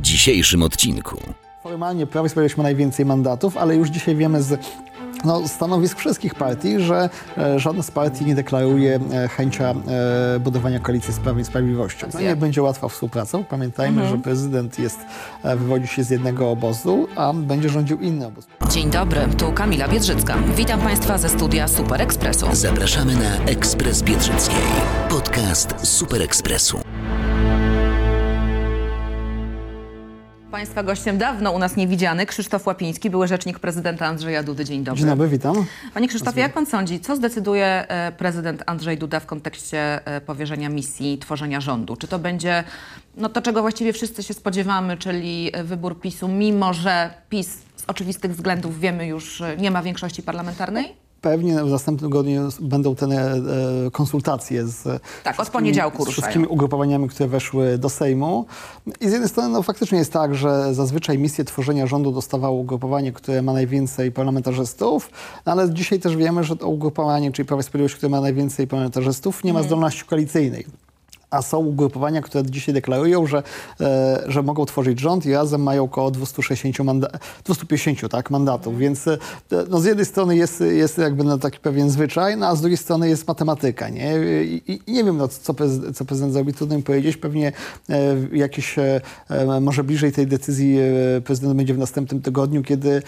w dzisiejszym odcinku. Formalnie Prawo i Sprawiedliwość ma najwięcej mandatów, ale już dzisiaj wiemy z no, stanowisk wszystkich partii, że e, żadna z partii nie deklaruje e, chęcia e, budowania koalicji z Prawem i Sprawiedliwością. No, nie będzie łatwa współpraca. Pamiętajmy, że prezydent jest, e, wywodzi się z jednego obozu, a będzie rządził inny obóz. Dzień dobry, tu Kamila Biedrzycka. Witam Państwa ze studia Super Expressu. Zapraszamy na Ekspres Biedrzyckiej. Podcast Super Ekspresu. Państwa gościem dawno u nas niewidziany Krzysztof Łapiński, były rzecznik prezydenta Andrzeja Dudy. Dzień dobry. Dzień dobry, witam. Panie Krzysztofie, jak pan sądzi, co zdecyduje e, prezydent Andrzej Duda w kontekście e, powierzenia misji tworzenia rządu? Czy to będzie no to, czego właściwie wszyscy się spodziewamy, czyli e, wybór PiSu, mimo że PiS z oczywistych względów wiemy już nie ma większości parlamentarnej? Pewnie w następnym tygodniu będą te e, konsultacje z Tak, od wszystkimi- poniedziałku z ruszają. wszystkimi ugrupowaniami, które weszły do Sejmu. I z jednej strony no, faktycznie jest tak, że zazwyczaj misję tworzenia rządu dostawało ugrupowanie, które ma najwięcej parlamentarzystów, no, ale dzisiaj też wiemy, że to ugrupowanie, czyli Prawo i Sprawiedliwość, które ma najwięcej parlamentarzystów, nie ma zdolności koalicyjnej. A są ugrupowania, które dzisiaj deklarują, że, e, że mogą tworzyć rząd i razem mają około 260 manda- 250 tak, mandatów. Więc e, no, z jednej strony jest, jest jakby no, taki pewien zwyczaj, no, a z drugiej strony jest matematyka. Nie, I, i nie wiem, no, co, prezydent, co prezydent zrobi, trudno mi powiedzieć. Pewnie e, jakieś, e, e, może bliżej tej decyzji e, prezydent będzie w następnym tygodniu, kiedy,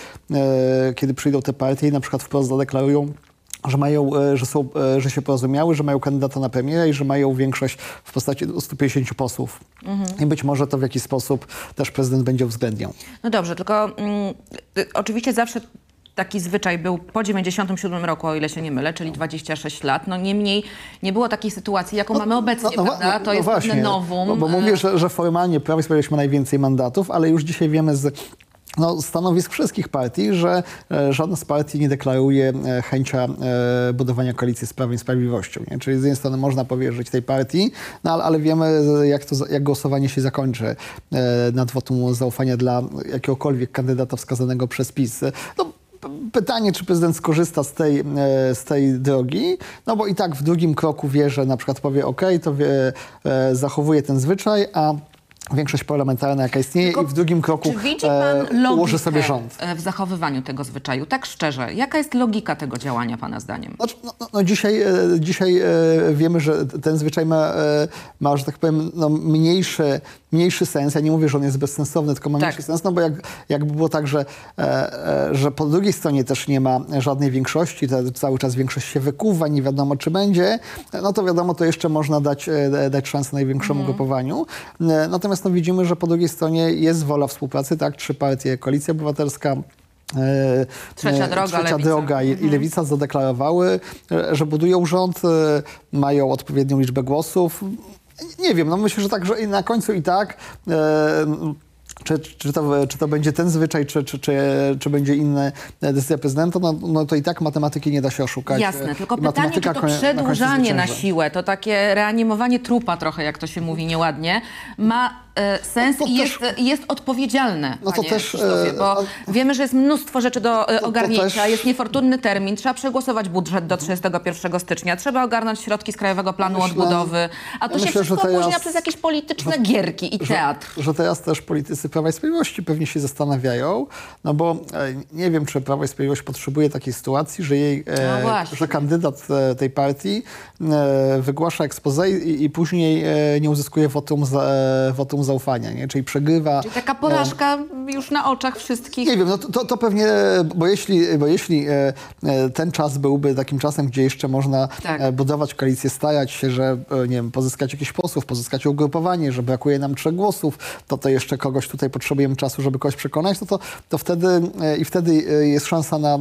kiedy przyjdą te partie i na przykład wprost zadeklarują, że mają, e, że, są, e, że się porozumiały, że mają kandydata na premiera i że mają większość w postaci 150 posłów. I być może to w jakiś sposób też prezydent będzie uwzględniał. No dobrze, tylko mm, y, oczywiście zawsze taki zwyczaj był po 97 roku, o ile się nie mylę, czyli 26 lat. No niemniej nie było takiej sytuacji, jaką mamy obecnie, wa- prawda? to jest właśnie, nowum. Bo, bo mówię, że, że formalnie Prawo i Sprawiedliwość ma najwięcej mandatów, ale już dzisiaj wiemy z no, stanowisk wszystkich partii, że e, żadna z partii nie deklaruje e, chęcia e, budowania koalicji z Prawem i Sprawiedliwością. Nie? Czyli z jednej strony można powierzyć tej partii, no, ale, wiemy, jak, to, jak głosowanie się zakończy nad wotum zaufania dla jakiegokolwiek kandydata wskazanego przez PiS. No, Pytanie, czy prezydent skorzysta z tej, z tej drogi, no bo i tak w drugim kroku wie, że na przykład powie OK, to wie, zachowuje ten zwyczaj, a większość parlamentarna jaka istnieje Tylko i w drugim kroku Czy widzi e, ułoży sobie rząd. w zachowywaniu tego zwyczaju? Tak szczerze, jaka jest logika tego działania pana zdaniem? Znaczy, no, no, no dzisiaj, e, dzisiaj e, wiemy, że ten zwyczaj ma, e, ma że tak powiem, no, mniejszy, mniejszy sens. Ja nie mówię, że on jest bezsensowny, tylko ma Tak. mniejszy sens, no bo jak, jakby było tak, że, e, e, że po drugiej stronie też nie ma żadnej większości, cały czas większość się wykuwa, nie wiadomo czy będzie, no to wiadomo, to jeszcze można dać, e, dać szansę największemu Mhm. ugrupowaniu. E, Natomiast no, widzimy, że po drugiej stronie jest wola współpracy, tak, trzy partie, Koalicja Obywatelska, e, Trzecia e, droga, trzecia Lewica. droga i, i Lewica zadeklarowały, że budują rząd, mają odpowiednią liczbę głosów. Nie wiem, no myślę, że tak, że na końcu i tak. E, czy, czy, to, czy to będzie ten zwyczaj, czy, czy, czy, czy będzie inna decyzja prezydenta, no, no to i tak matematyki nie da się oszukać. Jasne, tylko I pytanie, czy to na przedłużanie na zwycięży. siłę, to takie reanimowanie trupa trochę, jak to się mówi nieładnie, ma e, sens No i też- jest, i jest odpowiedzialne, No to też, Krzysztofie, e, bo a- wiemy, że jest mnóstwo rzeczy do e, to ogarnięcia, też- jest niefortunny termin, trzeba przegłosować budżet do 31 stycznia, trzeba ogarnąć środki z Krajowego Planu Myślę- Odbudowy, a to ja się myślę, że wszystko teraz- opóźnia przez jakieś polityczne gierki i że, teatr. że teraz też politycy Prawa i Sprawiedliwości pewnie się zastanawiają, no bo e, nie wiem, czy Prawo i Sprawiedliwość potrzebuje takiej sytuacji, że jej, No e, że kandydat e, tej partii e, wygłasza expose i, i później e, nie uzyskuje wotum, za, e, wotum zaufania, nie? czyli przegrywa. Czyli taka porażka już na oczach wszystkich. Nie wiem, no to, to, pewnie, bo jeśli, bo jeśli e, e, ten czas byłby takim czasem, gdzie jeszcze można Tak. e, budować koalicję, starać się, że nie wiem, pozyskać jakiś posłów, pozyskać ugrupowanie, że brakuje nam trzech głosów, to to jeszcze kogoś tutaj potrzebujemy czasu, żeby kogoś przekonać, no to, to wtedy i wtedy jest szansa na,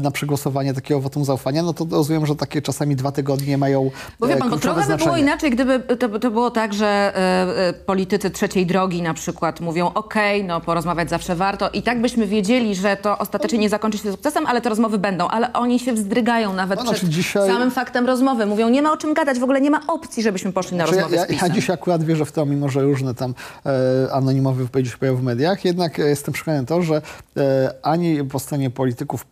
na, przegłosowanie takiego wotum zaufania, no to rozumiem, że takie czasami dwa tygodnie mają Bo wie pan, bo trochę by było inaczej, gdyby to, to było tak, że e, e, politycy trzeciej drogi na przykład mówią, okej, no porozmawiać zawsze warto i tak byśmy wiedzieli, że to ostatecznie nie zakończy się sukcesem, ale te rozmowy będą, ale oni się wzdrygają nawet No, przed znaczy dzisiaj- samym faktem rozmowy. Mówią, nie ma o czym gadać, w ogóle nie ma opcji, żebyśmy poszli na Znaczy, rozmowę ja, ja, ja dzisiaj akurat wierzę w to, mimo że różne tam e, anonimowe wypowiedzi się pojawiają w mediach, jednak e, jestem przekonany to, że e, ani po stronie polityków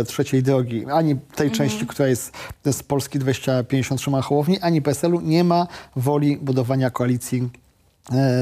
e, trzeciej drogi, ani tej Mhm. części, która jest z Polski 2050 Szymona Hołowni, ani PSL-u nie ma woli budowania koalicji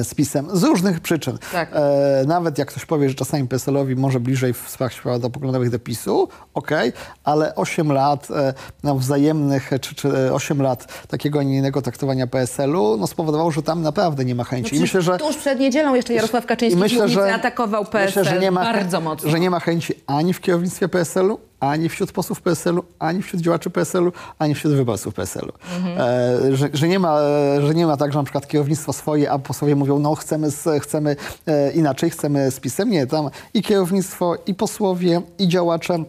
z PiSem z różnych przyczyn. Tak. E, nawet jak ktoś powie, że czasami PSL-owi może bliżej w sprawach światopoglądowych do PiSu, okej, ale 8 lat e, no, wzajemnych, czy, czy 8 lat takiego, a nie innego traktowania PSL-u, no, spowodowało, że tam naprawdę nie ma chęci. I myślę, że Tuż przed niedzielą jeszcze Jarosław Kaczyński myślę, że, atakował PSL myślę, że nie ma, bardzo mocno. Że nie ma chęci ani w kierownictwie PSL-u, ani wśród posłów PSL-u, ani wśród działaczy PSL-u, ani wśród wyborców PSL-u. Mhm. E, że, że, nie ma, że nie ma tak, że na przykład kierownictwo swoje, a posłowie mówią, no chcemy, z, chcemy e, inaczej, chcemy z PiSem. Nie, tam i kierownictwo, i posłowie, i działacze,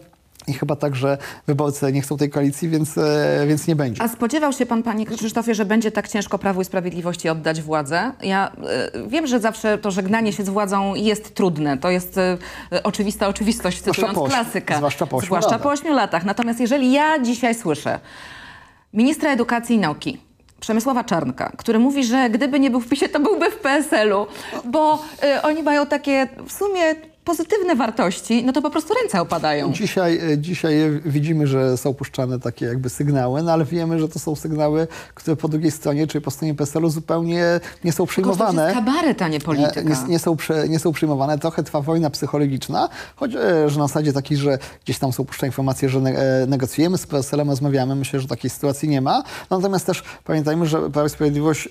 i chyba także wyborcy nie chcą tej koalicji, więc, e, więc nie będzie. A spodziewał się pan, panie Krzysztofie, że będzie tak ciężko Prawu i Sprawiedliwości oddać władzę? Ja y, wiem, że zawsze to żegnanie się z władzą jest trudne. To jest y, oczywista oczywistość, Zwłaszcza cytując po klasyka. zwłaszcza po ośmiu Zwłaszcza latach. po ośmiu latach. Natomiast jeżeli ja dzisiaj słyszę ministra edukacji i nauki, Przemysława Czarnka, który mówi, że gdyby nie był w PiSie, to byłby w PSL-u, bo y, oni mają takie w sumie pozytywne wartości, no to po prostu ręce opadają. Dzisiaj, e, dzisiaj widzimy, że są puszczane takie jakby sygnały, no ale wiemy, że to są sygnały, które po drugiej stronie, czyli po stronie PSL-u zupełnie nie są Tylko, że to przyjmowane. jest kabaret, a nie polityka. E, Nie, nie, są nie są przyjmowane. Trochę trwa wojna psychologiczna, choć e, że na zasadzie takiej, że gdzieś tam są puszczane informacje, że ne, negocjujemy z PSL-em, rozmawiamy. Myślę, że takiej sytuacji nie ma. Natomiast też pamiętajmy, że Prawo i Sprawiedliwość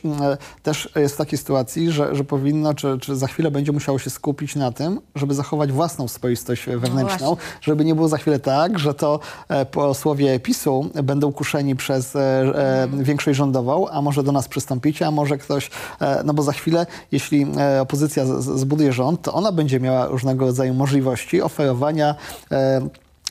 też jest w takiej sytuacji, że, że powinno, czy, czy za chwilę będzie musiało się skupić na tym, żeby zachować własną swoistość wewnętrzną, właśnie. żeby nie było za chwilę tak, że to e, posłowie PiSu będą kuszeni przez e, większość rządową, a może do nas przystąpicie, a może ktoś, no bo za chwilę, jeśli opozycja zbuduje rząd, to ona będzie miała różnego rodzaju możliwości oferowania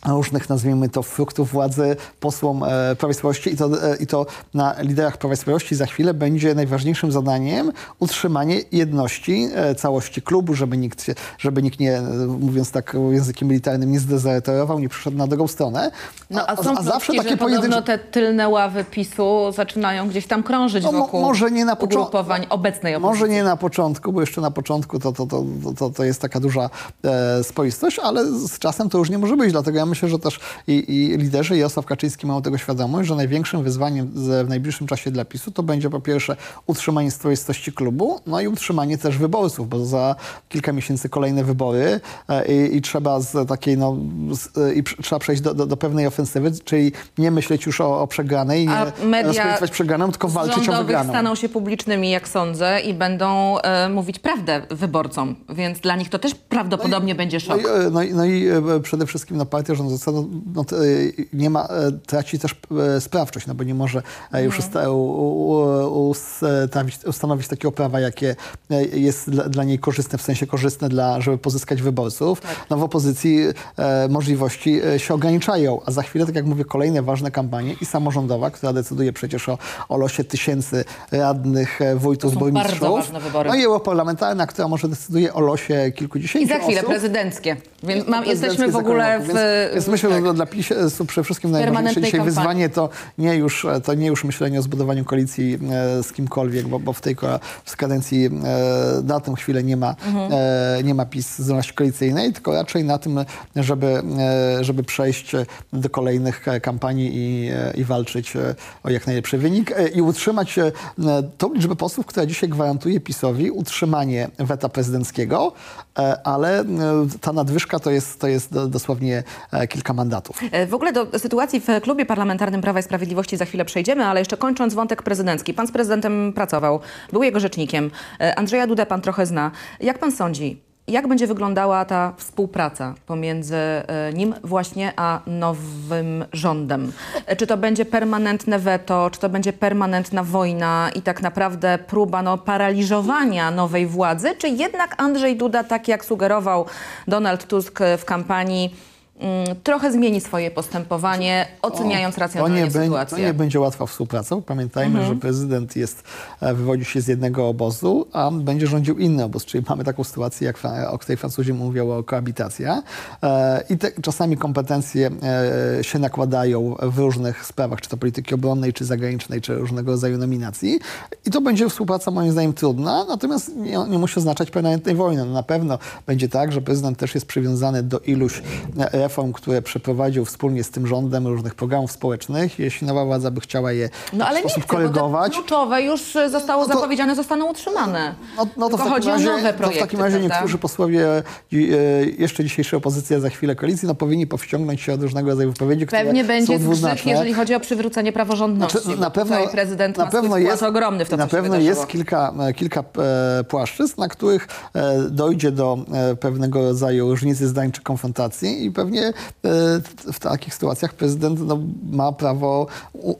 różnych, nazwijmy to, fruktów władzy posłom e, Prawa i Sprawiedliwości i to, e, i to na liderach Prawa i Sprawiedliwości za chwilę będzie najważniejszym zadaniem utrzymanie jedności, e, całości klubu, żeby nikt, się, żeby nikt nie, mówiąc tak językiem militarnym, nie zdezerterował, nie przyszedł na drugą stronę. No, a, są zawsze plotki, takie że podobno pojedyncze... te tylne ławy PiSu zaczynają gdzieś tam krążyć No, wokół może nie na ugrupowań obecnej opozycji. Może nie na początku, bo jeszcze na początku to, to, to, to, to jest taka duża e, spoistość, ale z czasem to już nie może być. Dlatego ja myślę, że też i, i liderzy, i Jarosław Kaczyński mają tego świadomość, że największym wyzwaniem w najbliższym czasie dla PiSu to będzie po pierwsze utrzymanie swoistości klubu, no i utrzymanie też wyborców, bo za kilka miesięcy kolejne wybory e, i, i trzeba z takiej, no, z, e, i trzeba przejść do, do, do pewnej ofensywy, czyli nie myśleć już o, o przegranej, nie rozpowiadać przegraną, tylko walczyć o wygraną. staną się publicznymi, jak sądzę, i będą e, mówić prawdę wyborcom, więc dla nich to też prawdopodobnie będzie szok. No i, e, no, i, no i przede wszystkim no, partia rządząca no, no, e, nie ma, e, traci też e, sprawczość, no bo nie może już usta, ustawić, ustanowić takiego prawa, jakie jest dla, dla niej korzystne, w sensie korzystne, dla, żeby pozyskać wyborców. No w opozycji e, możliwości się ograniczają, a za chwilę, tak jak mówię, kolejne ważne kampanie i samorządowa, która decyduje przecież o, o losie tysięcy radnych, wójtów, burmistrzów. No i europarlamentarna, która może decyduje o losie I kilkudziesięciu za chwilę osób. prezydenckie. Więc mam, jesteśmy w ogóle w... Więc, myślę, tak. że dla PiS jest przede wszystkim najważniejsze dzisiaj kampanii. wyzwanie to nie, już, to nie już myślenie o zbudowaniu koalicji e, z kimkolwiek, bo, bo w tej w kadencji e, na tę chwilę nie ma, Mhm. e, nie ma PiS zdolności koalicyjnej, tylko raczej na tym, żeby, e, żeby przejść do kolejnych e, kampanii i, e, i walczyć e, o jak najlepszy wynik e, i utrzymać e, tą liczbę posłów, która dzisiaj gwarantuje PiSowi utrzymanie weta prezydenckiego, e, ale e, ta nadwyżka to jest, to jest do- dosłownie e, kilka mandatów. E, W ogóle do sytuacji w klubie parlamentarnym Prawa i Sprawiedliwości za chwilę przejdziemy, ale jeszcze kończąc wątek prezydencki. Pan z prezydentem pracował, był jego rzecznikiem. E, Andrzeja Dudę pan trochę zna. Jak pan sądzi, jak będzie wyglądała ta współpraca pomiędzy e, nim właśnie a nowym rządem? E, Czy to będzie permanentne weto, czy to będzie permanentna wojna i tak naprawdę próba no, paraliżowania nowej władzy, czy jednak Andrzej Duda, tak jak sugerował Donald Tusk w kampanii, trochę zmieni swoje postępowanie, oceniając to racjonalnie nie, będzie, sytuację. to nie będzie łatwa współpraca. Pamiętajmy, że prezydent jest, e, wywodzi się z jednego obozu, a będzie rządził inny obóz. Czyli mamy taką sytuację, jak, o której Francuzi mówią o koabitacja. E, I te, czasami kompetencje e, się nakładają w różnych sprawach, czy to polityki obronnej, czy zagranicznej, czy różnego rodzaju nominacji. I to będzie współpraca moim zdaniem trudna, natomiast nie, nie musi oznaczać permanentnej wojny. No, na pewno będzie tak, że prezydent też jest przywiązany do iluś e, reform, które przeprowadził wspólnie z tym rządem, różnych programów społecznych. Jeśli nowa władza by chciała je No w ale nie sposób chcę, bo te korygować, kluczowe już e, zostało No to- zapowiedziane, zostaną utrzymane. no, no to, w takim chodzi razie, o nowe to projekty, w takim razie niektórzy posłowie, dzi- e, jeszcze dzisiejsza opozycja, za chwilę koalicji, no powinni powściągnąć się od różnego rodzaju wypowiedzi, które Pewnie będzie dwuznaczne. jeżeli chodzi o przywrócenie praworządności. Znaczy, bo na pewno, prezydent na pewno jest, ogromny w to, na pewno jest kilka, e, kilka e, płaszczyzn, na których e, dojdzie do e, pewnego rodzaju różnicy zdań czy konfrontacji i pewnie e, w takich sytuacjach prezydent no, ma prawo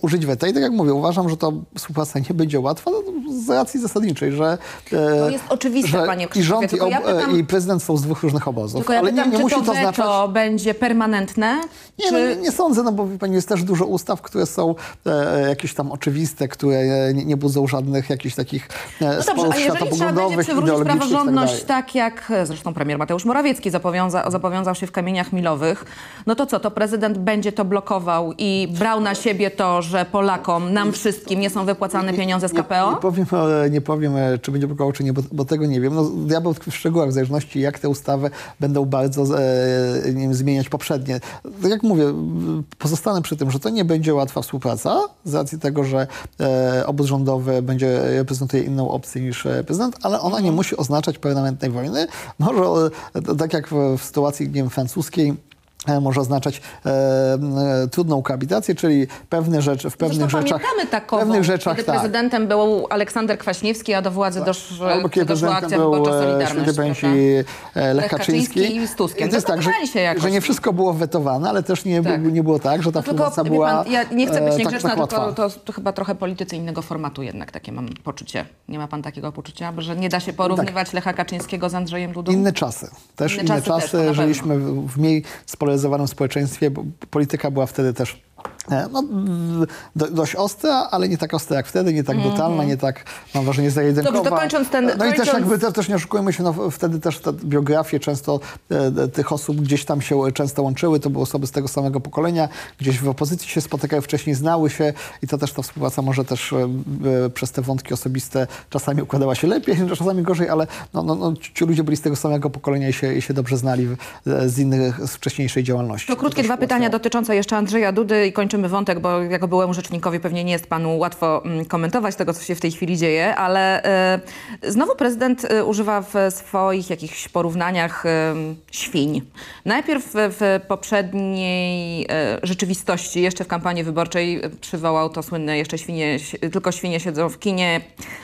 użyć weta. I tak jak mówię, uważam, że to współpraca nie będzie łatwa no, z racji zasadniczej, że, e, To jest oczywiste, że panie i rząd i, tylko ja ob, e, pytam- i prezydent są z dwóch różnych obozów. Tylko ja Ale pytam, nie, nie musi to to weto oznaczać... będzie permanentne? Nie, czy... no, nie, nie sądzę, no bo wie pani, jest też dużo ustaw, które są e, jakieś tam oczywiste, które nie, nie budzą żadnych jakichś takich e, No dobrze, a jeżeli trzeba będzie przywrócić i tak praworządność tak, jak zresztą premier Mateusz Morawiecki zobowiąza, zobowiązał się w kamieniach milowych, no to co, to prezydent będzie to blokował i brał na siebie to, że Polakom, nam wszystkim nie są wypłacane pieniądze z KPO? nie, powiem, e, nie powiem, e, czy będzie blokował, czy nie, bo, bo tego nie wiem. No, diabeł tkwi w szczegółach, w zależności jak te ustawy będą bardzo e, nie wiem, zmieniać poprzednie. Tak jak mówię, pozostanę przy tym, że to nie będzie łatwa współpraca, z racji tego, że e, obóz rządowy będzie reprezentuje inną opcję niż e, prezydent, ale ona nie musi oznaczać permanentnej wojny. Może, e, tak jak w, w sytuacji nie wiem, francuskiej, może oznaczać e, e, trudną koabitację, czyli pewne rzeczy, w pewnych Zresztą rzeczach... pamiętamy takową, pewnych rzeczach, kiedy tak. prezydentem był Aleksander Kwaśniewski, a do władzy dosz, Albo kiedy doszła akcja był e, prawda? e, Lech Kaczyński Kaczyński. z Tuskiem. I to jest tak, że, że nie no. wszystko było wetowane, ale też nie, Tak. nie było tak, że ta No wie była pan, ja nie chcę być e, niegrzeczna, tak, tak tylko to, to chyba trochę politycy innego formatu jednak, takie mam poczucie. Nie ma pan takiego poczucia, że nie da się porównywać Lecha Kaczyńskiego z Andrzejem Dudą? Inne czasy. Też Inne inne, czasy też, czasy. na Żyliśmy w, mniej spolaryzowanym społeczeństwie, bo polityka była wtedy też no, do, dość ostra, ale nie tak ostra jak wtedy, nie tak brutalna, nie tak, mam wrażenie, zajedynkowa. Dobrze, to kończąc ten- No i też kończąc- jakby też, też nie oszukujmy się, no, wtedy też te biografie często e, tych osób gdzieś tam się często łączyły, to były osoby z tego samego pokolenia, gdzieś w opozycji się spotykały, wcześniej znały się i to też ta współpraca może też e, e, przez te wątki osobiste czasami układała się lepiej, czasami gorzej, ale no, no, no, ci ludzie byli z tego samego pokolenia i się, i się dobrze znali w, z innych, z wcześniejszej działalności. To krótkie też dwa pytania dotyczące jeszcze Andrzeja Dudy i kończymy wątek, bo jako byłemu rzecznikowi pewnie nie jest panu łatwo mm, komentować tego, co się w tej chwili dzieje, ale e, znowu prezydent e, używa w swoich jakichś porównaniach e, świń. Najpierw w, poprzedniej rzeczywistości, jeszcze w kampanii wyborczej przywołał to słynne jeszcze świnie, tylko świnie siedzą w kinie,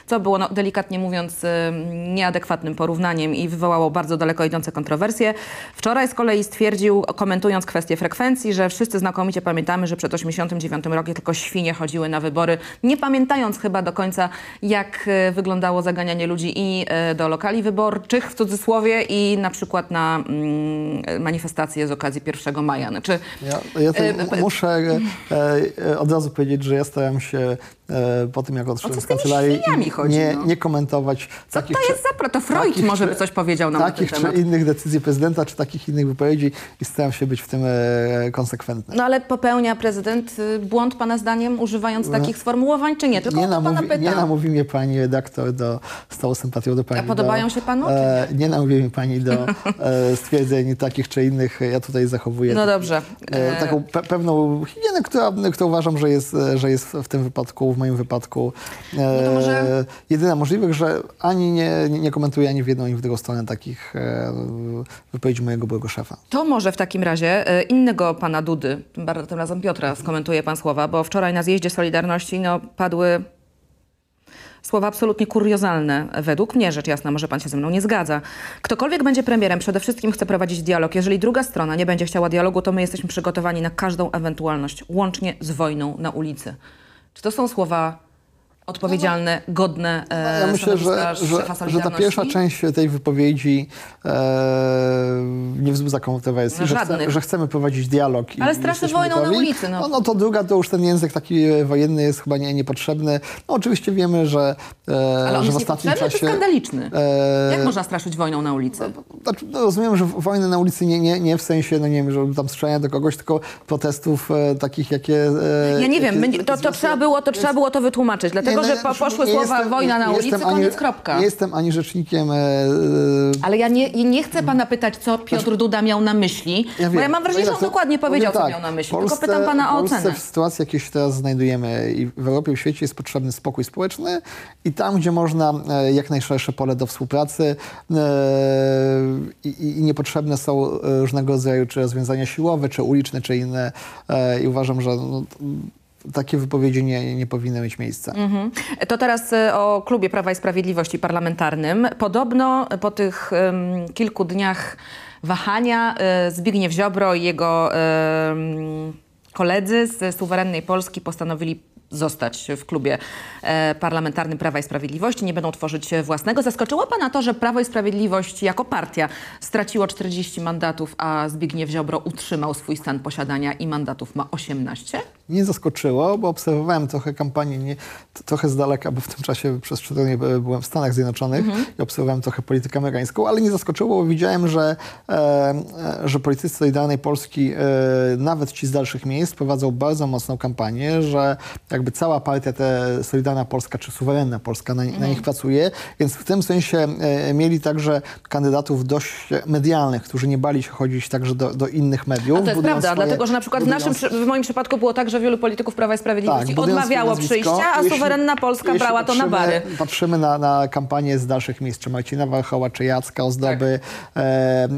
co było no, delikatnie mówiąc nieadekwatnym porównaniem i wywołało bardzo daleko idące kontrowersje. Wczoraj z kolei stwierdził, komentując kwestię frekwencji, że wszyscy znakomicie pamiętamy, że przed 89 rokiem tylko świnie chodziły na wybory, nie pamiętając chyba do końca, jak e, wyglądało zaganianie ludzi i e, do lokali wyborczych, w cudzysłowie, i na przykład na mm, manifestacje z okazji 1 maja. Znaczy, Ja, ja E, muszę e, od razu powiedzieć, że ja starałem się e, po tym, jak odszedłem z kancelarii, chodzi, nie, no? nie komentować co takich to jest za... pro- To Freud takich może by coś powiedział nam na ten takich czy temat. innych decyzji prezydenta, czy takich innych wypowiedzi i staram się być w tym konsekwentny. No ale popełnia prezydent y, błąd pana zdaniem, używając takich sformułowań, czy nie? Tylko nie, to pana namówi, pytam. nie namówi mnie pani redaktor do stału sympatią do pani. A podobają do, się panu, E, nie namówi mnie pani do e, stwierdzeń takich czy innych. Ja tutaj zachowuję No dobrze. E, taką pe pewną higienę, która, która uważam, że jest, e, że jest w tym wypadku, w moim wypadku e, No może- jedyna możliwych, że ani nie, nie, komentuję ani w jedną, ani w drugą stronę takich e, wypowiedzi mojego byłego szefa. To może w takim razie e, innego pana Dudy, tym, razem Piotra, skomentuje pan słowa, bo wczoraj na zjeździe Solidarności no, padły słowa absolutnie kuriozalne. Według mnie, rzecz jasna, może pan się ze mną nie zgadza. Ktokolwiek będzie premierem, przede wszystkim chce prowadzić dialog. Jeżeli druga strona nie będzie chciała dialogu, to my jesteśmy przygotowani na każdą ewentualność, łącznie z wojną na ulicy. Czy to są słowa odpowiedzialne, godne e, Ja myślę, że, że, że ta pierwsza część tej wypowiedzi e, nie wzbudza kontrowersji, No że, chce, że chcemy prowadzić dialog. Ale straszy wojną na gotowi. ulicy, no. No, no to druga, to już ten język taki e, wojenny jest chyba nie, niepotrzebny. No oczywiście wiemy, że, e, Ale on że w jest ostatnim niepotrzebny czy czasie... skandaliczny? e, Jak można straszyć wojną na ulicy? Znaczy, no, rozumiem, że wojny na ulicy nie, nie, nie w sensie, no nie wiem, że tam strzelania do kogoś, tylko protestów e, takich, jakie... E, Ja nie wiem, to, to, trzeba było, to trzeba było to wytłumaczyć, dlatego tego, że po- poszły słowa wojna na ulicy, jestem koniec, kropka. Nie jestem ani rzecznikiem e, Ale ja nie, nie chcę pana pytać, co Piotr Duda miał na myśli, Ja bo wiem. ja mam wrażenie, No że on dokładnie powiedział, powiem co tak, miał na myśli. Polsce- Tylko pytam pana o Polsce ocenę. w sytuacji, jakiej się teraz znajdujemy i w Europie i w świecie jest potrzebny spokój społeczny i tam, gdzie można e, jak najszersze pole do współpracy e, i, i- niepotrzebne są różnego rodzaju czy rozwiązania siłowe, czy uliczne, czy inne i uważam, że no, takie wypowiedzi nie, nie powinny mieć miejsca. Mhm. To teraz e, o klubie Prawa i Sprawiedliwości parlamentarnym. Podobno po tych em, kilku dniach wahania e, Zbigniew Ziobro i jego em, koledzy z suwerennej Polski postanowili zostać w klubie e, parlamentarnym Prawa i Sprawiedliwości, nie będą tworzyć własnego. Zaskoczyło pana to, że Prawo i Sprawiedliwość jako partia straciło 40 mandatów, a Zbigniew Ziobro utrzymał swój stan posiadania i mandatów ma 18? Nie zaskoczyło, bo obserwowałem trochę kampanię, nie, trochę z daleka, bo w tym czasie przez tygodnie byłem w Stanach Zjednoczonych i obserwowałem trochę politykę amerykańską, ale nie zaskoczyło, bo widziałem, że, e, e, że politycy Solidarnej Polski, e, nawet ci z dalszych miejsc, prowadzą bardzo mocną kampanię, że jakby cała partia te Solidarna Polska czy Suwerenna Polska na, na nich pracuje, więc w tym sensie e, mieli także kandydatów dość medialnych, którzy nie bali się chodzić także do, do innych mediów. A to jest prawda, swoje- dlatego że na przykład w, naszym, w moim przypadku było tak, że wielu polityków Prawa i Sprawiedliwości Tak, odmawiało przyjścia, a jeśli- suwerenna Polska jeśli brała to na bary. Patrzymy na, na kampanię z dalszych miejsc, czy Marcina Warchoła, czy Jacka Ozdoby, Tak. e,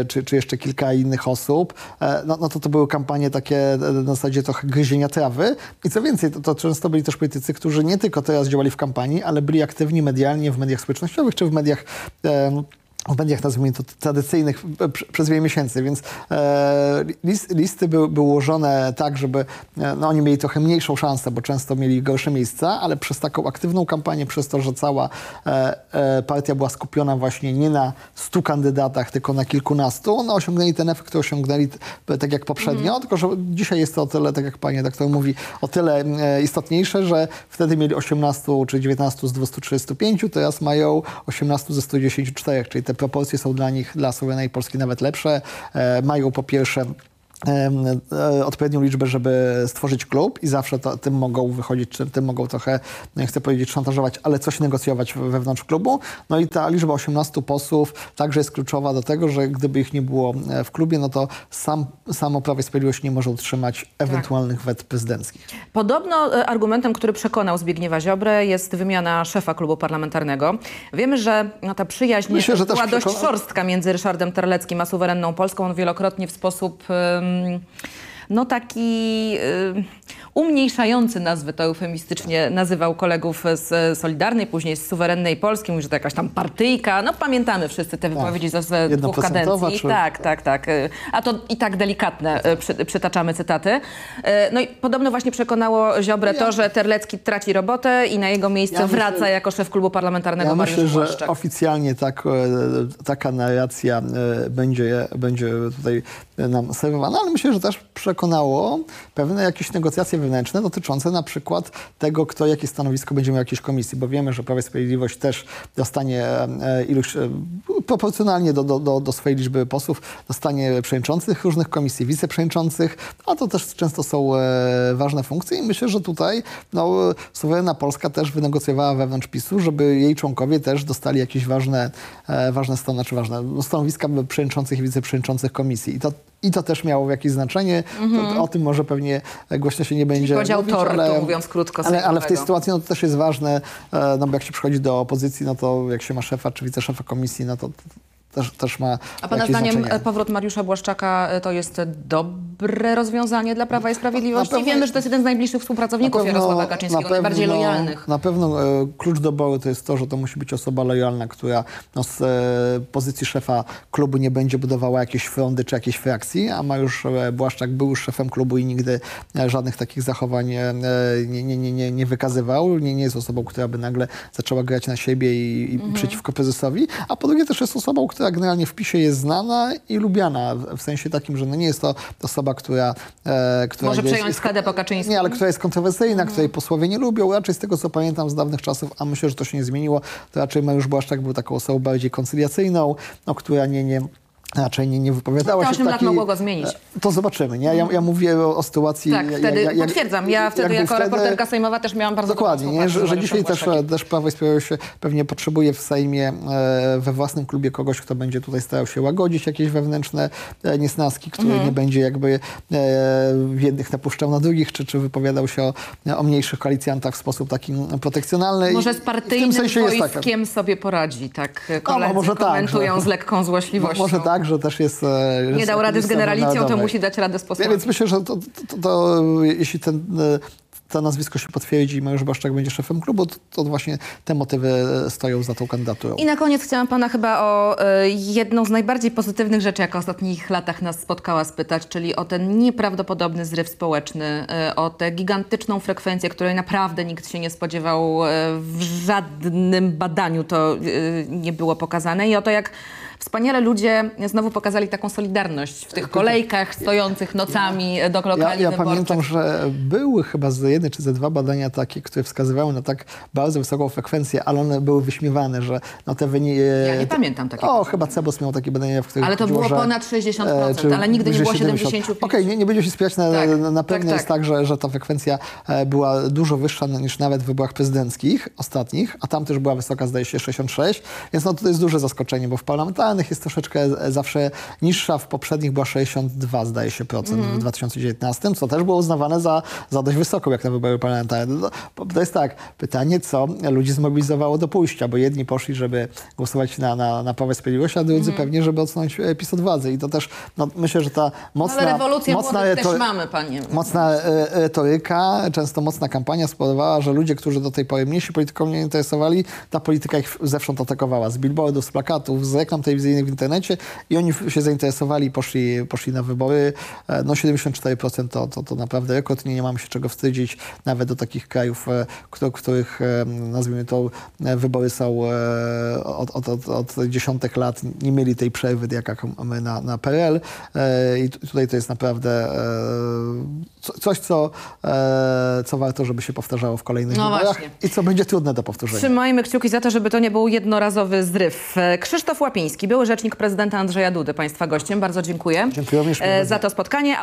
e, czy, czy jeszcze kilka innych osób, e, no, no to to były kampanie takie e, na zasadzie trochę gryzienia trawy. I co więcej, to, to często byli też politycy, którzy nie tylko teraz działali w kampanii, ale byli aktywni medialnie w mediach społecznościowych, czy w mediach... E, w mediach, nazwijmy to, tradycyjnych e, prze- przez wiele miesięcy, więc e, list, listy były, były ułożone tak, żeby e, no, oni mieli trochę mniejszą szansę, bo często mieli gorsze miejsca, ale przez taką aktywną kampanię, przez to, że cała e, e, partia była skupiona właśnie nie na stu kandydatach, tylko na kilkunastu, no osiągnęli ten efekt, który osiągnęli tak jak poprzednio, tylko że dzisiaj jest to o tyle, tak jak pani redaktor mówi, o tyle e, istotniejsze, że wtedy mieli 18 czy 19 z 235, teraz mają 18 ze 114, czyli te proporcje są dla nich, dla Suwerennej Polski nawet lepsze. E, mają po pierwsze odpowiednią liczbę, żeby stworzyć klub i zawsze to, tym mogą wychodzić, czy tym mogą trochę, nie chcę powiedzieć szantażować, ale coś negocjować we- wewnątrz klubu. No i ta liczba 18 posłów także jest kluczowa do tego, że gdyby ich nie było e, w klubie, no to sam, samo Prawo i Sprawiedliwość nie może utrzymać ewentualnych wet prezydenckich. Podobno e, argumentem, który przekonał Zbigniewa Ziobrę jest wymiana szefa klubu parlamentarnego. Wiemy, że no, ta przyjaźń Myślę, była dość szorstka między Ryszardem Terleckim a suwerenną Polską. On wielokrotnie w sposób um, no taki em, umniejszający nazwy to eufemistycznie nazywał kolegów z Solidarnej, później z Suwerennej Polski. Mówi, że to jakaś tam partyjka. No pamiętamy wszyscy te wypowiedzi ze, ze dwóch kadencji. czy- Tak, tak, tak. Y, A to i tak delikatne y, przy, przytaczamy cytaty. Y, No i podobno właśnie przekonało Ziobrę to, że Terlecki traci robotę i na jego miejsce Ja myślę- wraca jako szef klubu parlamentarnego Ja Mariusz myślę, że Błaszczak. oficjalnie tak, e, taka narracja e, będzie, będzie tutaj nam serwowana, ale myślę, że też przekonało pewne jakieś negocjacje wewnętrzne dotyczące na przykład tego, kto jakie stanowisko będzie miał jakiejś komisji, bo wiemy, że Prawo i Sprawiedliwość też dostanie e, ilość, e, proporcjonalnie do, do, do, swojej liczby posłów, dostanie przewodniczących różnych komisji, wiceprzewodniczących, a to też często są e, ważne funkcje i myślę, że tutaj no, suwerenna Polska też wynegocjowała wewnątrz PiSu, żeby jej członkowie też dostali jakieś ważne, ważne stanowiska, czy ważne no, stanowiska przewodniczących i wiceprzewodniczących komisji. I to, I to też miało jakieś znaczenie. To, to, o tym może pewnie głośno się nie będzie podział mówić, tortu, ale, mówiąc krótko, ale, ale w tej sytuacji no, to też jest ważne, e, no bo jak się przychodzi do opozycji, no to jak się ma szefa czy wiceszefa komisji, no to też, też ma A pana zdaniem znaczenie. e, powrót Mariusza Błaszczaka e, to jest dobre rozwiązanie dla Prawa i Sprawiedliwości? Pewno- Wiemy, że to jest jeden z najbliższych współpracowników Jarosława Kaczyńskiego, najbardziej lojalnych. Na pewno e, klucz do boju to jest to, że to musi być osoba lojalna, która no, z e, pozycji szefa klubu nie będzie budowała jakiejś frondy czy jakiejś frakcji, a Mariusz Błaszczak był już szefem klubu i nigdy żadnych takich zachowań e, nie, nie, nie, nie, nie wykazywał. Nie, nie jest osobą, która by nagle zaczęła grać na siebie i, Mhm. i przeciwko prezesowi, a po drugie też jest osobą, która generalnie w PiSie jest znana i lubiana, w, sensie takim, że no nie jest to osoba, która... E, która Może jest, przejąć jest, schedę po Kaczyńskim? nie, ale która jest kontrowersyjna, której posłowie nie lubią. Raczej z tego, co pamiętam z dawnych czasów, a myślę, że to się nie zmieniło, to raczej Mariusz Błaszczak był taką osobą bardziej koncyliacyjną, no, która nie, nie, raczej nie, nie wypowiadała No, się w osiem lat takiej- mogło go zmienić. E, To zobaczymy. Nie? Ja, ja mówię o, o sytuacji... Tak, ja- wtedy ja- ja- potwierdzam. Ja wtedy jako reporterka sejmowa też miałam bardzo Dokładnie, nie? Że, że dzisiaj też, Mariuszem też Prawo i Sprawiedliwość pewnie potrzebuje w Sejmie e, we własnym klubie kogoś, kto będzie tutaj starał się łagodzić jakieś wewnętrzne e, niesnaski, który Mhm. nie będzie jakby e, w jednych napuszczał na drugich, czy, czy wypowiadał się o, o mniejszych koalicjantach w sposób taki protekcjonalny. Może z partyjnym wojskiem sobie poradzi, tak koledzy może tak, komentują że- z lekką złośliwością. Może tak, że też jest... e, Nie dał rady z generalicją, to musi dać radę z Ja posłami. więc myślę, że to, to, to, jeśli ten, e, to nazwisko się potwierdzi i Mariusz Błaszczak będzie szefem klubu, to, to właśnie te motywy stoją za tą kandydaturą. I na koniec chciałam pana chyba o e, jedną z najbardziej pozytywnych rzeczy, jaka w ostatnich latach nas spotkała, spytać, czyli o ten nieprawdopodobny zryw społeczny, e, o tę gigantyczną frekwencję, której naprawdę nikt się nie spodziewał. e, W żadnym badaniu to nie było pokazane i o to, jak wspaniale ludzie znowu pokazali taką solidarność w tych kolejkach stojących nocami do Ja, lokali ja wyborczych. pamiętam, że były chyba z jedne czy ze dwa badania takie, które wskazywały na tak bardzo wysoką frekwencję, ale one były wyśmiewane, że no te wyniki... Ja nie pamiętam takiego. O, chyba Cebos miał takie badania, w których Ale to było że, ponad 60%, e, czy ale nigdy nie było bliżej 75. Okej, nie, nie będziemy się spierać, na, Tak, na, na tak, pewno tak. jest tak, że, że ta frekwencja e, była dużo wyższa niż nawet w wyborach prezydenckich ostatnich, a tam też była wysoka, zdaje się, 66, więc no to jest duże zaskoczenie, bo w parlamentarnych jest troszeczkę e, zawsze niższa, w poprzednich była 62, zdaje się, procent Mhm. w 2019, co też było uznawane za, za dość wysoką, jak na wybory parlamentarne. No, bo to jest tak, pytanie, co ludzi zmobilizowało do pójścia, bo jedni poszli, żeby głosować na, na, na Prawo i Sprawiedliwość, a drudzy Mhm. pewnie, żeby odsunąć e, PiS od władzy. I to też, no, myślę, że ta mocna... Ale rewolucję mocna młodych też mamy, panie. Mocna e, retoryka, często mocna kampania spowodowała, że ludzie, którzy do tej pory mniej się polityką nie interesowali, ta polityka ich zewsząd atakowała. Z billboardów, z plakatów, z reklam telewizyjnych w internecie i oni się zainteresowali, poszli, poszli na wybory. E, No 74% to, to, to naprawdę rekord, nie, nie mamy się czego wstydzić, nawet do takich krajów, e, któ- których, e, nazwijmy to, wybory są od, od, od, od dziesiątek lat, nie mieli tej przerwy, jak jak my na, na PRL. I tu- tutaj to jest naprawdę co- coś, co, co warto, żeby się powtarzało w kolejnych No wyborach właśnie. i co będzie trudne do powtórzenia. Trzymajmy kciuki za to, żeby to nie był jednorazowy zryw. Krzysztof Łapiński, były rzecznik prezydenta Andrzeja Dudy, państwa gościem. Bardzo dziękuję Dziękuję również, e, za to spotkanie.